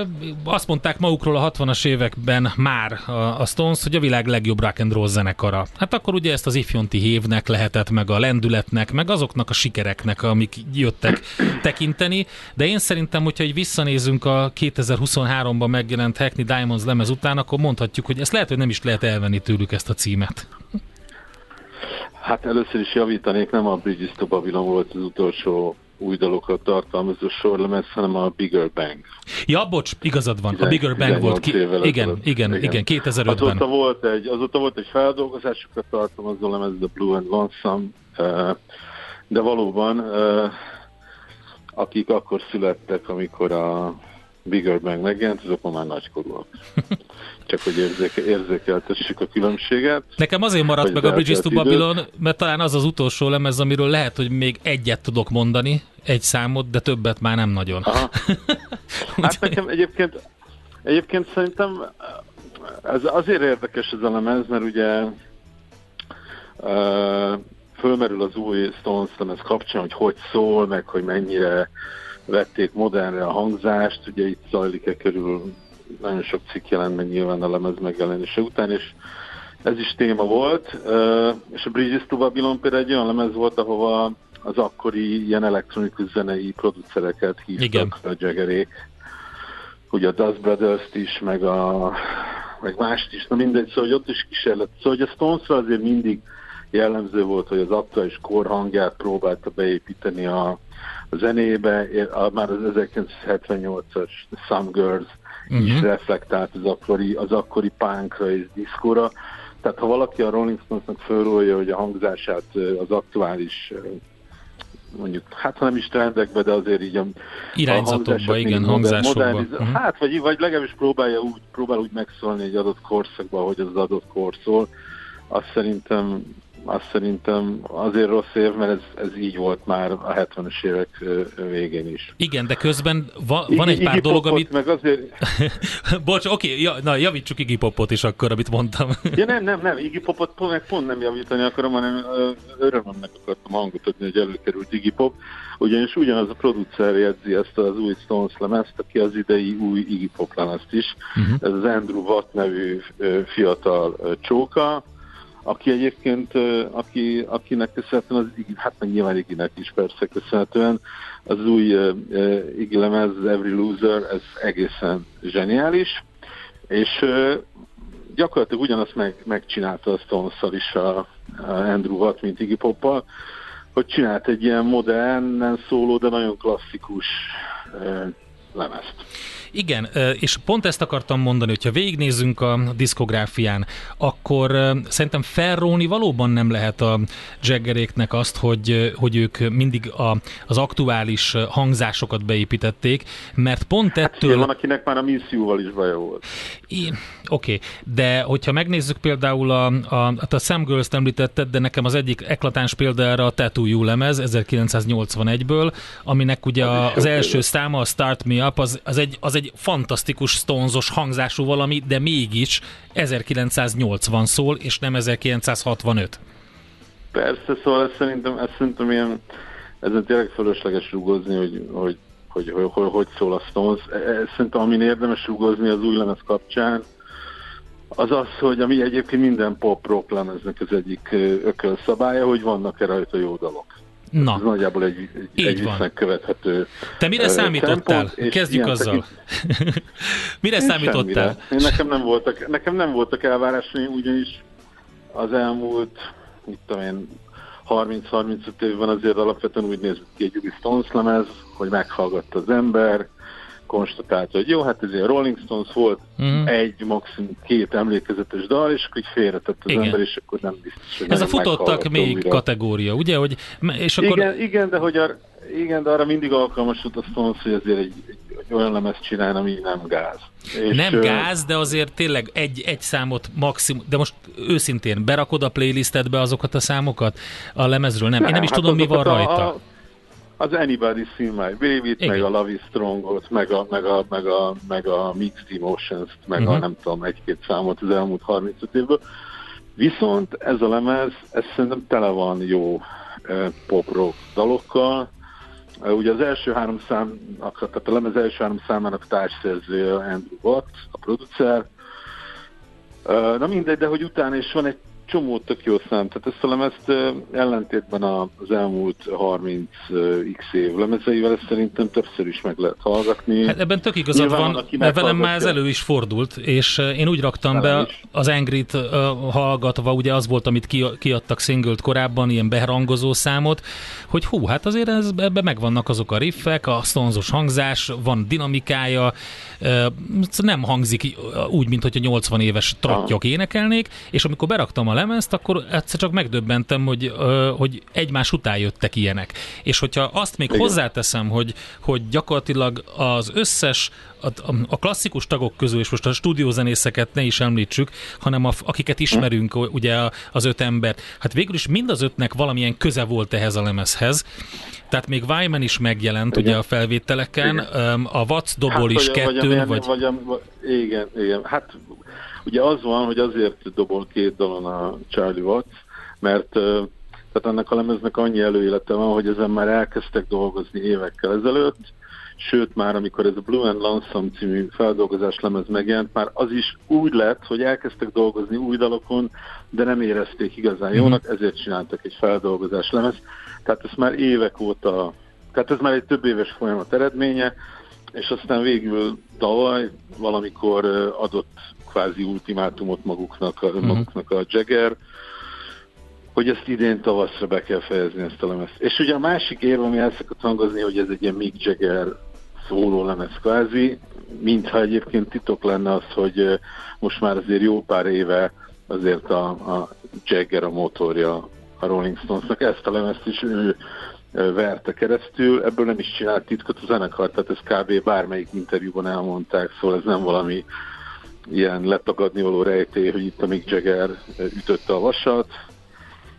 azt mondták magukról a 60-as években már a, a Stones, hogy a világ legjobb rock and roll zenekara. Hát akkor ugye ezt az ifjonti hévnek lehetett, meg a lendületnek, meg azoknak a sikereknek, amik jöttek tekinteni, de én szerintem, hogyha így visszanézünk a 2023-ban megjelent Hackney Diamonds lemez után, akkor mondhatjuk, hogy ezt lehet, hogy nem is lehet elvenni tőlük ezt a címet. Hát először is javítanék, nem a Bridges to Babylon volt az utolsó új dalokat tartalmazó sorlemez, hanem a Bigger Bang. Ja, bocs, igazad van, a Bigger Bang 18 volt ki. Igen, ezelőtt. igen, igen, 2005-ben. Azóta volt egy, azóta volt egy feldolgozásokat tartalmazó lemez, a Blue and Lonesome, eh, de valóban eh, akik akkor születtek, amikor a Bigger Bang megjelent, azok ma már nagykorúak. <laughs> Csak hogy érzéke, érzékeltessük a különbséget. Nekem azért maradt meg a Bridges to eltelt időt. Babylon, mert talán az az utolsó lemez, amiről lehet, hogy még egyet tudok mondani, egy számot, de többet már nem nagyon. Aha. <laughs> Hát nekem egyébként, egyébként szerintem ez azért érdekes ez a lemez, mert ugye uh, fölmerül az új Stones lemez kapcsán, hogy hogy szól, meg hogy mennyire vették modernre a hangzást, ugye itt zajlik-e körül nagyon sok cikk jelent meg nyilván a lemez megjelenése után, és ez is téma volt, és a Bridges to Babylon például egy olyan lemez volt, ahova az akkori ilyen elektronikus zenei producereket hívtak, Igen. a Jaggerék, ugye a Dust Brothers-t is, meg, a, meg mást is, na mindegy, szóval hogy ott is kísérlet. Szóval hogy a stones azért mindig jellemző volt, hogy az aktuális kor hangját próbálta beépíteni a, a zenébe, a, már az 1978-as Some Girls uh-huh. is reflektált az akkori, az akkori punkra és diszkóra. Tehát ha valaki a Rolling Stonesnak fölrólja, hogy a hangzását az aktuális mondjuk, hát ha nem is trendekbe, de azért így a, Irányzatokba, a igen, hangzásokba. moderniz- Mhm. Hát, vagy, vagy legalábbis próbálja úgy, próbál úgy megszólni egy adott korszakban, hogy az adott kor szól. Azt szerintem, azt szerintem azért rossz év, mert ez, ez így volt már a 70-es évek végén is. Igen, de közben va, van egy Iggy pár dolog, amit... Meg azért, <laughs> Bocs, oké, ja, na javítsuk Iggy Popot is akkor, amit mondtam. Ja nem, nem, nem, Iggy Popot pont, meg pont nem javítani akarom, hanem örömömnek akartam hangot adni, hogy előkerült Iggy Pop, ugyanis ugyanaz a producer jegyzi ezt az új Stones lemezt, aki az idei új Iggy Pop lemezt is. Mhm. Ez az Andrew Watt nevű fiatal csóka, aki egyébként, aki, akinek köszönhetően, az, hát meg nyilván Iginek is persze köszönhetően, az új uh, Iggy lemez, Every Loser, ez egészen zseniális, és uh, gyakorlatilag ugyanazt meg, megcsinálta a stones is a, a Andrew Watt, mint Iggy Poppal, hogy csinált egy ilyen modernen szóló, de nagyon klasszikus uh, lemezt. Igen, és pont ezt akartam mondani, hogyha végignézzünk a diszkográfián, akkor szerintem felróni valóban nem lehet a Jaggeréknek azt, hogy, hogy ők mindig a, az aktuális hangzásokat beépítették, mert pont hát ettől... Hát, van, akinek már a Miss You-val is baja volt. Oké, okay. de hogyha megnézzük például a, a, hát a Sam Girls-t említetted, de nekem az egyik eklatáns példa erre a Tattoo You lemez 1981-ből, aminek ugye az, az első száma, a Start Me Up, az, az, egy, az egy fantasztikus stonzos hangzású valami, de mégis 1980 szól, és nem 1965. Persze, szóval ez szerintem, ez szerintem ilyen, ezen tényleg fölösleges rúgozni, hogy, hogy, hogy, hogy, hogy, hogy szól a Stones. E, szerintem, amin érdemes rúgozni az új lemez kapcsán, az az, hogy ami egyébként minden pop-rock lemeznek az egyik ökölszabálya, hogy vannak-e rajta jó dalok. Na. Ez nagyjából egy, egy, egy követhető Te mire számítottál? Kezdjük azzal. <laughs> mire Én számítottál? Én nekem nem voltak, nekem nem voltak elvárásaim, ugyanis az elmúlt, mit tudom én, 30-35 évben azért alapvetően úgy nézett ki egy Ubi Stones lemez, hogy meghallgatta az ember, konstatálta, hogy jó, hát ez egy Rolling Stones volt, mm. egy, maximum két emlékezetes dal, és akkor így félretett az igen. ember, és akkor nem biztos, hogy Ez a futottak még újra. kategória, ugye? Hogy, és akkor... igen, igen, de hogy ar, igen, de arra mindig alkalmas volt a Stones, hogy azért egy, egy, egy olyan lemezt csinálni, ami nem gáz. És nem gáz, de azért tényleg egy, egy számot maximum, de most őszintén berakod a playlistedbe azokat a számokat a lemezről? Nem, nem én nem is hát tudom, mi van rajta. A, az Anybody Seen My Baby-t, meg a Love is Strong-ot, meg a, meg a, meg a, meg a Mixed Emotions-t, meg uh-huh. a mhm. nem tudom, egy-két számot az elmúlt 35 évből. Viszont ez a lemez, ez szerintem tele van jó eh, pop-rock dalokkal. Ugye az első három szám, tehát a lemez első három számának társszerzője Andrew Watt, a producer. Na mindegy, de hogy utána is van egy csomó tök jó szám. Tehát ezt a lemezt ellentétben az elmúlt 30x év lemezeivel ezt szerintem többször is meg lehet hallgatni. Hát ebben tök igazad Nyilván van, mert velem már ez elő is fordult, és én úgy raktam Velem be is. az Angrit uh, hallgatva, ugye az volt, amit ki, kiadtak singlet korábban, ilyen berangozó számot, hogy hú, hát azért ez, ebben megvannak azok a riffek, a sztonzos hangzás, van dinamikája, nem hangzik úgy, mint hogy a 80 éves trattyok énekelnék, és amikor beraktam a lemezt, akkor egyszer csak megdöbbentem, hogy, hogy egymás után jöttek ilyenek. És hogyha azt még Igen. hozzáteszem, hogy, hogy gyakorlatilag az összes a, a klasszikus tagok közül, és most a stúdiózenészeket ne is említsük, hanem a, akiket ismerünk, ugye az öt ember, hát végül is mind az ötnek valamilyen köze volt ehhez a lemezhez. Tehát még Wyman is megjelent igen. ugye a felvételeken, igen. a Watts dobol hát, is vagy, kettőn, vagy... vagy... vagy... Igen, igen. Hát Ugye az van, hogy azért dobol két dalon a Charlie Watts, mert tehát ennek a lemeznek annyi előélete van, hogy ezen már elkezdtek dolgozni évekkel ezelőtt, sőt már amikor ez a Blue and Lonesome című feldolgozás lemez megjelent, már az is úgy lett, hogy elkezdtek dolgozni új dalokon, de nem érezték igazán mhm. jónak, ezért csináltak egy feldolgozás lemez. Tehát ez már évek óta, tehát ez már egy több éves folyamat eredménye, és aztán végül tavaly valamikor adott kvázi ultimátumot maguknak, uh-huh. maguknak a Jagger, hogy ezt idén tavaszra be kell fejezni ezt a lemezt. És ugye a másik érv, ami el szokott hangozni, hogy ez egy ilyen Mick Jagger szóló lemez kvázi, mintha egyébként titok lenne az, hogy most már azért jó pár éve azért a, a Jagger a motorja a Rolling Stonesnak. Ezt a lemezt is ő verte keresztül, ebből nem is csinált titkot a zenekar, tehát ez kb. bármelyik interjúban elmondták, szóval ez nem valami ilyen letagadni való rejtély, hogy itt a Mick Jagger ütötte a vasat.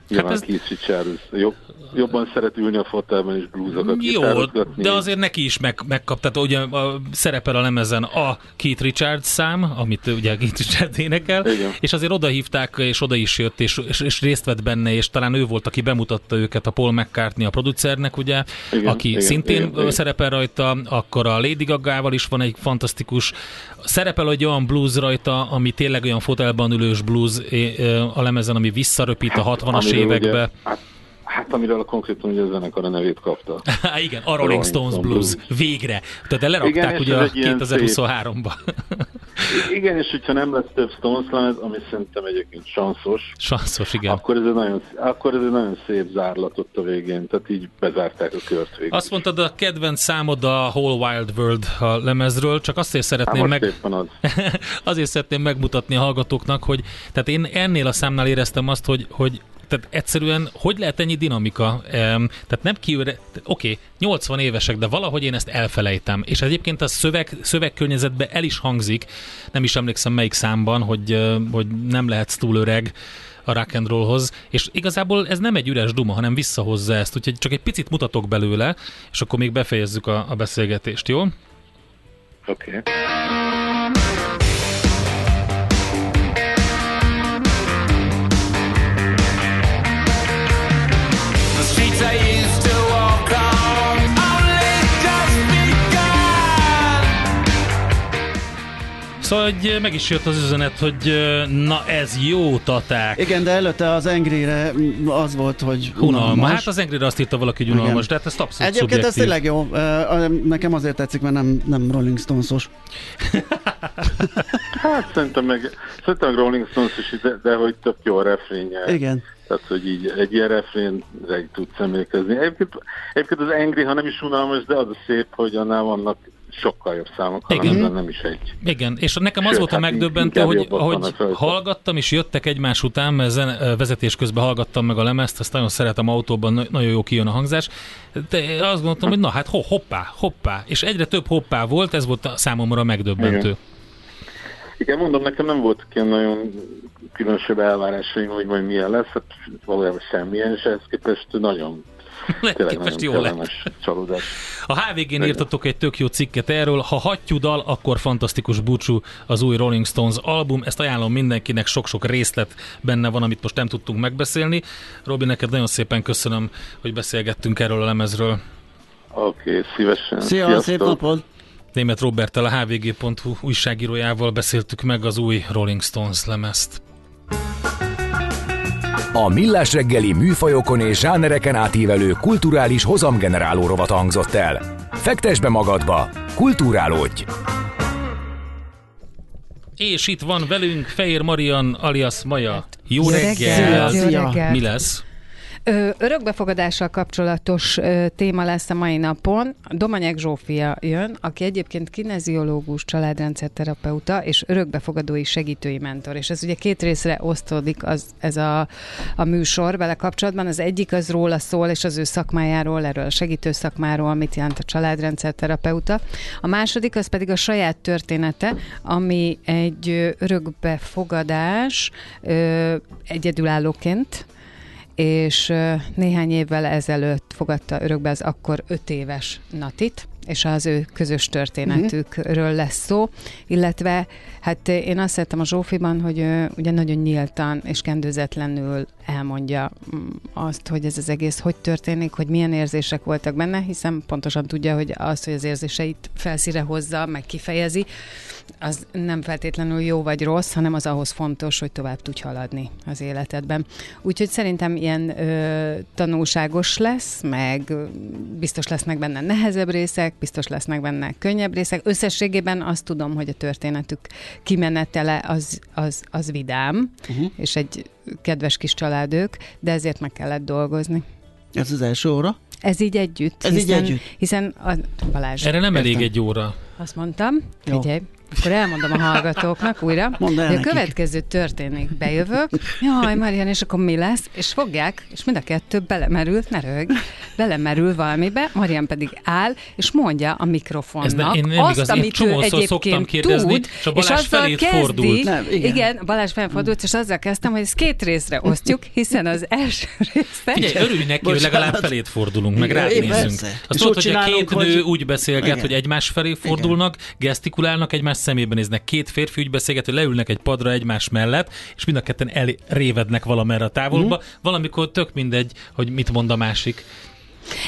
Nyilván ez- hát Keith Richards jobb, jobban szeret ülni a fotelben és blúzokat Jó, de azért neki is meg, megkap, tehát ugye a, szerepel a lemezen a Keith Richards szám, amit ugye Keith Richards énekel, Igen. és azért oda hívták, és oda is jött, és, és, és részt vett benne, és talán ő volt, aki bemutatta őket a Paul McCartney a producernek, ugye, Igen, aki igen, szintén igen, igen. szerepel rajta, akkor a Lady Gaga-val is van egy fantasztikus, szerepel egy olyan blues rajta, ami tényleg olyan fotelban ülős blues a lemezen, ami visszaröpít a 60-as Amiről évekbe. Ugye, hát, hát amiről a konkrétan ugye a zenekar a nevét kapta. <laughs> Há, igen, a Rolling Stones Blues. Végre. Tehát de lerakták Igen, ugye a egy ilyen 2023-ba. I- Igen, és hogyha nem lesz több Stones lemez, ami szerintem egyébként sanszos, Sanszos, igen. akkor ez, egy nagyon, akkor ez egy nagyon szép zárlat ott a végén, tehát így bezárták a kört végén. Azt mondtad, a kedvenc számod a Whole Wild World a lemezről, csak azt hát szeretném most meg... az. <laughs> azért szeretném megmutatni a hallgatóknak, hogy tehát én ennél a számnál éreztem azt, hogy, hogy tehát egyszerűen, hogy lehet ennyi dinamika? Tehát nem kiüre, oké, okay, 80 évesek, de valahogy én ezt elfelejtem. És egyébként a szöveg, szövegkörnyezetben el is hangzik, nem is emlékszem melyik számban, hogy, hogy nem lehetsz túl öreg a rock and rollhoz, és igazából ez nem egy üres duma, hanem visszahozza ezt, úgyhogy csak egy picit mutatok belőle, és akkor még befejezzük a, a beszélgetést, jó? Oké. Okay. Szóval hogy meg is jött az üzenet, hogy na ez jó taták. Igen, de előtte az Engri-re az volt, hogy Unalmas. Hát az Engri azt írta valaki, hogy Igen. unalmas, de hát ezt abszolút Egyébként ez tényleg jó. Nekem azért tetszik, mert nem, nem Rolling Stones-os. <laughs> Hát szerintem meg, szerintem Rolling Stones is, de, de hogy tök jó a refrénje. Igen. Tehát, hogy így egy ilyen refrénre tudsz emlékezni. Egyébként, egyébként az Angry, ha nem is unalmas, de az a szép, hogy annál vannak sokkal jobb számok, hanem Igen. ezen nem is egy. Igen, és nekem az Sőt, volt a hát megdöbbentő, hogy rajta. hallgattam, és jöttek egymás után, mert zen- vezetés közben hallgattam meg a lemezt, azt nagyon szeretem autóban, na- nagyon jó kijön a hangzás. De azt gondoltam, hogy na hát ho, hoppá, hoppá, és egyre több hoppá volt, ez volt a számomra megdöbbentő. Igen. Igen, mondom, nekem nem voltak ilyen nagyon különösebb elvárásaim, hogy majd milyen lesz, hát valójában semmilyen, és ehhez képest nagyon, <laughs> Lehet tényleg képest nagyon jó lett. csalódás. A HVG-n írtatok egy tök jó cikket erről, ha hattyú dal, akkor fantasztikus búcsú az új Rolling Stones album, ezt ajánlom mindenkinek, sok-sok részlet benne van, amit most nem tudtunk megbeszélni. Robi, neked nagyon szépen köszönöm, hogy beszélgettünk erről a lemezről. Oké, okay, szívesen. Szia, szép napod! Német Roberttel, a hvg.hu újságírójával beszéltük meg az új Rolling Stones lemezt. A Millás reggeli műfajokon és zsánereken átívelő kulturális hozamgeneráló rovat hangzott el. Fektes be magadba, kulturálódj! És itt van velünk Fehér Marian alias Maja. Jó, Jó reggel! Jó Szia. reggelt! Mi lesz? Örökbefogadással kapcsolatos téma lesz a mai napon. Domanyek Zsófia jön, aki egyébként kineziológus, családrendszerterapeuta és örökbefogadói segítői mentor. És ez ugye két részre osztódik az, ez a, a műsor vele kapcsolatban. Az egyik az róla szól, és az ő szakmájáról, erről a segítő szakmáról, mit jelent a családrendszerterapeuta. A második az pedig a saját története, ami egy örökbefogadás egyedülállóként, és néhány évvel ezelőtt fogadta örökbe az akkor öt éves Natit, és az ő közös történetükről lesz szó, illetve hát én azt szerettem a Zsófiban, hogy ő ugye nagyon nyíltan és kendőzetlenül elmondja mm, azt, hogy ez az egész hogy történik, hogy milyen érzések voltak benne, hiszen pontosan tudja, hogy az, hogy az érzéseit felszíre hozza, meg kifejezi, az nem feltétlenül jó vagy rossz, hanem az ahhoz fontos, hogy tovább tudj haladni az életedben. Úgyhogy szerintem ilyen ö, tanulságos lesz, meg biztos lesznek benne nehezebb részek, biztos lesznek benne könnyebb részek. Összességében azt tudom, hogy a történetük kimenetele az, az, az vidám, uh-huh. és egy kedves kis családők, de ezért meg kellett dolgozni. Ez az első óra? Ez így együtt. Ez így hiszen, együtt? Hiszen a Balázs, Erre nem elég Értem. egy óra. azt mondtam, Jó. figyelj, akkor elmondom a hallgatóknak újra. <laughs> Mondd el hogy a nekik. következő történik, bejövök, jaj, Marian, és akkor mi lesz? És fogják, és mind a kettő belemerült, ne rög, belemerül valamibe, Marian pedig áll, és mondja a mikrofonnak Ez ne- én azt, igaz, én amit ő csomószor szoktam egyébként kérdezni, tud, és a Balázs azzal felét kezdi, fordult. Nem, igen. igen. Balázs felé fordult, és azzal kezdtem, hogy ezt két részre osztjuk, hiszen az első része... Figyelj, örülj neki, hogy Bocsánat. legalább felét fordulunk, meg rád én nézzünk. Azt És tudod, hogy a két nő hogy- úgy beszélget, Igen. hogy egymás felé fordulnak, gesztikulálnak, egymás szemébe néznek. Két férfi úgy beszélget, hogy leülnek egy padra egymás mellett, és mind a ketten elrévednek valamerre a távolba. Mhm. Valamikor tök mindegy, hogy mit mond a másik.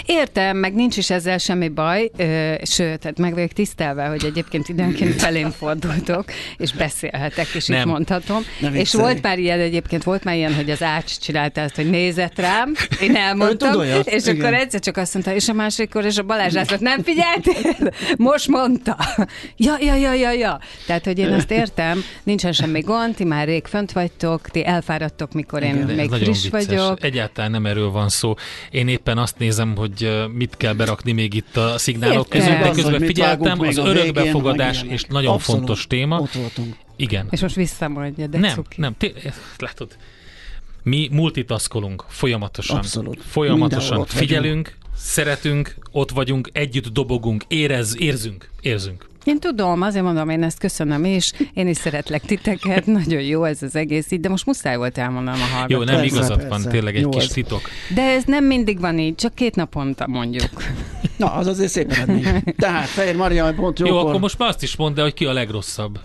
Értem, meg nincs is ezzel semmi baj, ö, sőt, tehát meg vagyok tisztelve, hogy egyébként időnként <laughs> felén fordultok, és beszélhetek, és Nem. itt mondhatom. Ne és viccelj. volt már ilyen egyébként, volt már ilyen, hogy az Ács csinálta ezt, hogy nézett rám, én elmondtam, és igen. akkor egyszer csak azt mondta, és a másikkor, és a Balázs azt mondta, nem figyeltél? <laughs> Most mondta. Ja, ja, ja, ja, ja. Tehát, hogy én azt értem, nincsen semmi gond, ti már rég fönt vagytok, ti elfáradtok, mikor én ez még friss vicces. vagyok. Egyáltalán nem erről van szó. Én éppen azt nézem, hogy ö, mit kell berakni még itt a szignálok Értem. között, de hogy közben figyeltem, az örökbefogadás, és nagyon Abszolút. fontos téma. Ott voltunk. Igen. És most visszamondja, de nem, cuki. nem, té- látod, mi multitaskolunk folyamatosan. Abszolút. Folyamatosan ott vagyunk. figyelünk, szeretünk, ott vagyunk, együtt dobogunk, érez, érzünk, érzünk. Én tudom, azért mondom, én ezt köszönöm is. Én is szeretlek titeket, <laughs> nagyon jó ez az egész így, de most muszáj volt elmondanom a Jó, hallgatók. nem Persze, igazad persze. van, tényleg egy Jó kis ez. titok. De ez nem mindig van így, csak két naponta mondjuk. Na, az azért szép eredmény. Tehát Fehér Maria pont Jó, jókor. akkor most már azt is mondd el, hogy ki a legrosszabb.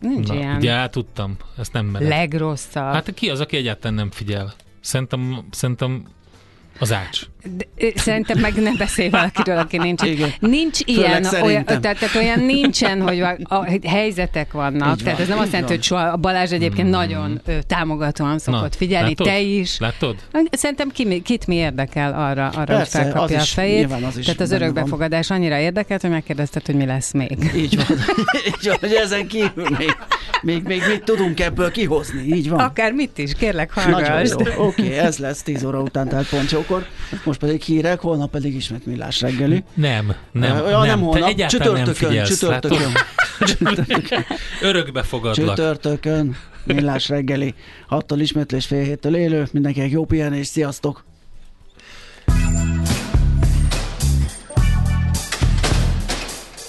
Nincs Na, ilyen. ugye hát tudtam, ezt nem mered. Legrosszabb. Hát ki az, aki egyáltalán nem figyel? Szerintem, szerintem az ács. De, szerintem meg ne beszélj valakiről, aki nincs. Igen. Nincs ilyen, olyan, tehát, tehát olyan nincsen, hogy a, a helyzetek vannak. Így tehát van, ez nem azt jelenti, hogy soha a Balázs egyébként nagyon ö, támogatóan szokott figyelni, látod? te is. Látod? Szerintem ki, kit mi érdekel arra, arra hogy Persze, felkapja az a is, fejét. nyilván az is Tehát az benne van. örökbefogadás annyira érdekelt, hogy megkérdezted, hogy mi lesz még. Így van. <laughs> Így van, hogy ezen kívül még, még, még mit tudunk ebből kihozni. Így van. Akár mit is, kérlek, Nagyon hallgass. jó. Oké, okay, ez lesz 10 óra után, tehát pont jókor. Most pedig hírek, holnap pedig ismét millás reggeli. Nem, nem, ja, nem Te holnap, nem csütörtökön, figyelsz. csütörtökön. <laughs> Látod? Örökbe fogadlak. Csütörtökön, millás reggeli. 6-tól ismétlés fél héttől élő. Mindenkinek jó pihenés, sziasztok!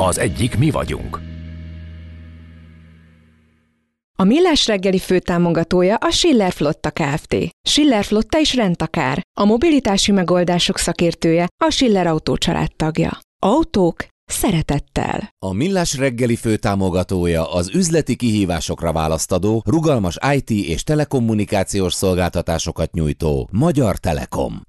Az egyik mi vagyunk. A Millás reggeli főtámogatója a Schiller Flotta Kft. Schiller Flotta is rendtakár. A mobilitási megoldások szakértője a Schiller Autó tagja. Autók szeretettel. A Millás reggeli főtámogatója az üzleti kihívásokra választadó, rugalmas IT és telekommunikációs szolgáltatásokat nyújtó Magyar Telekom.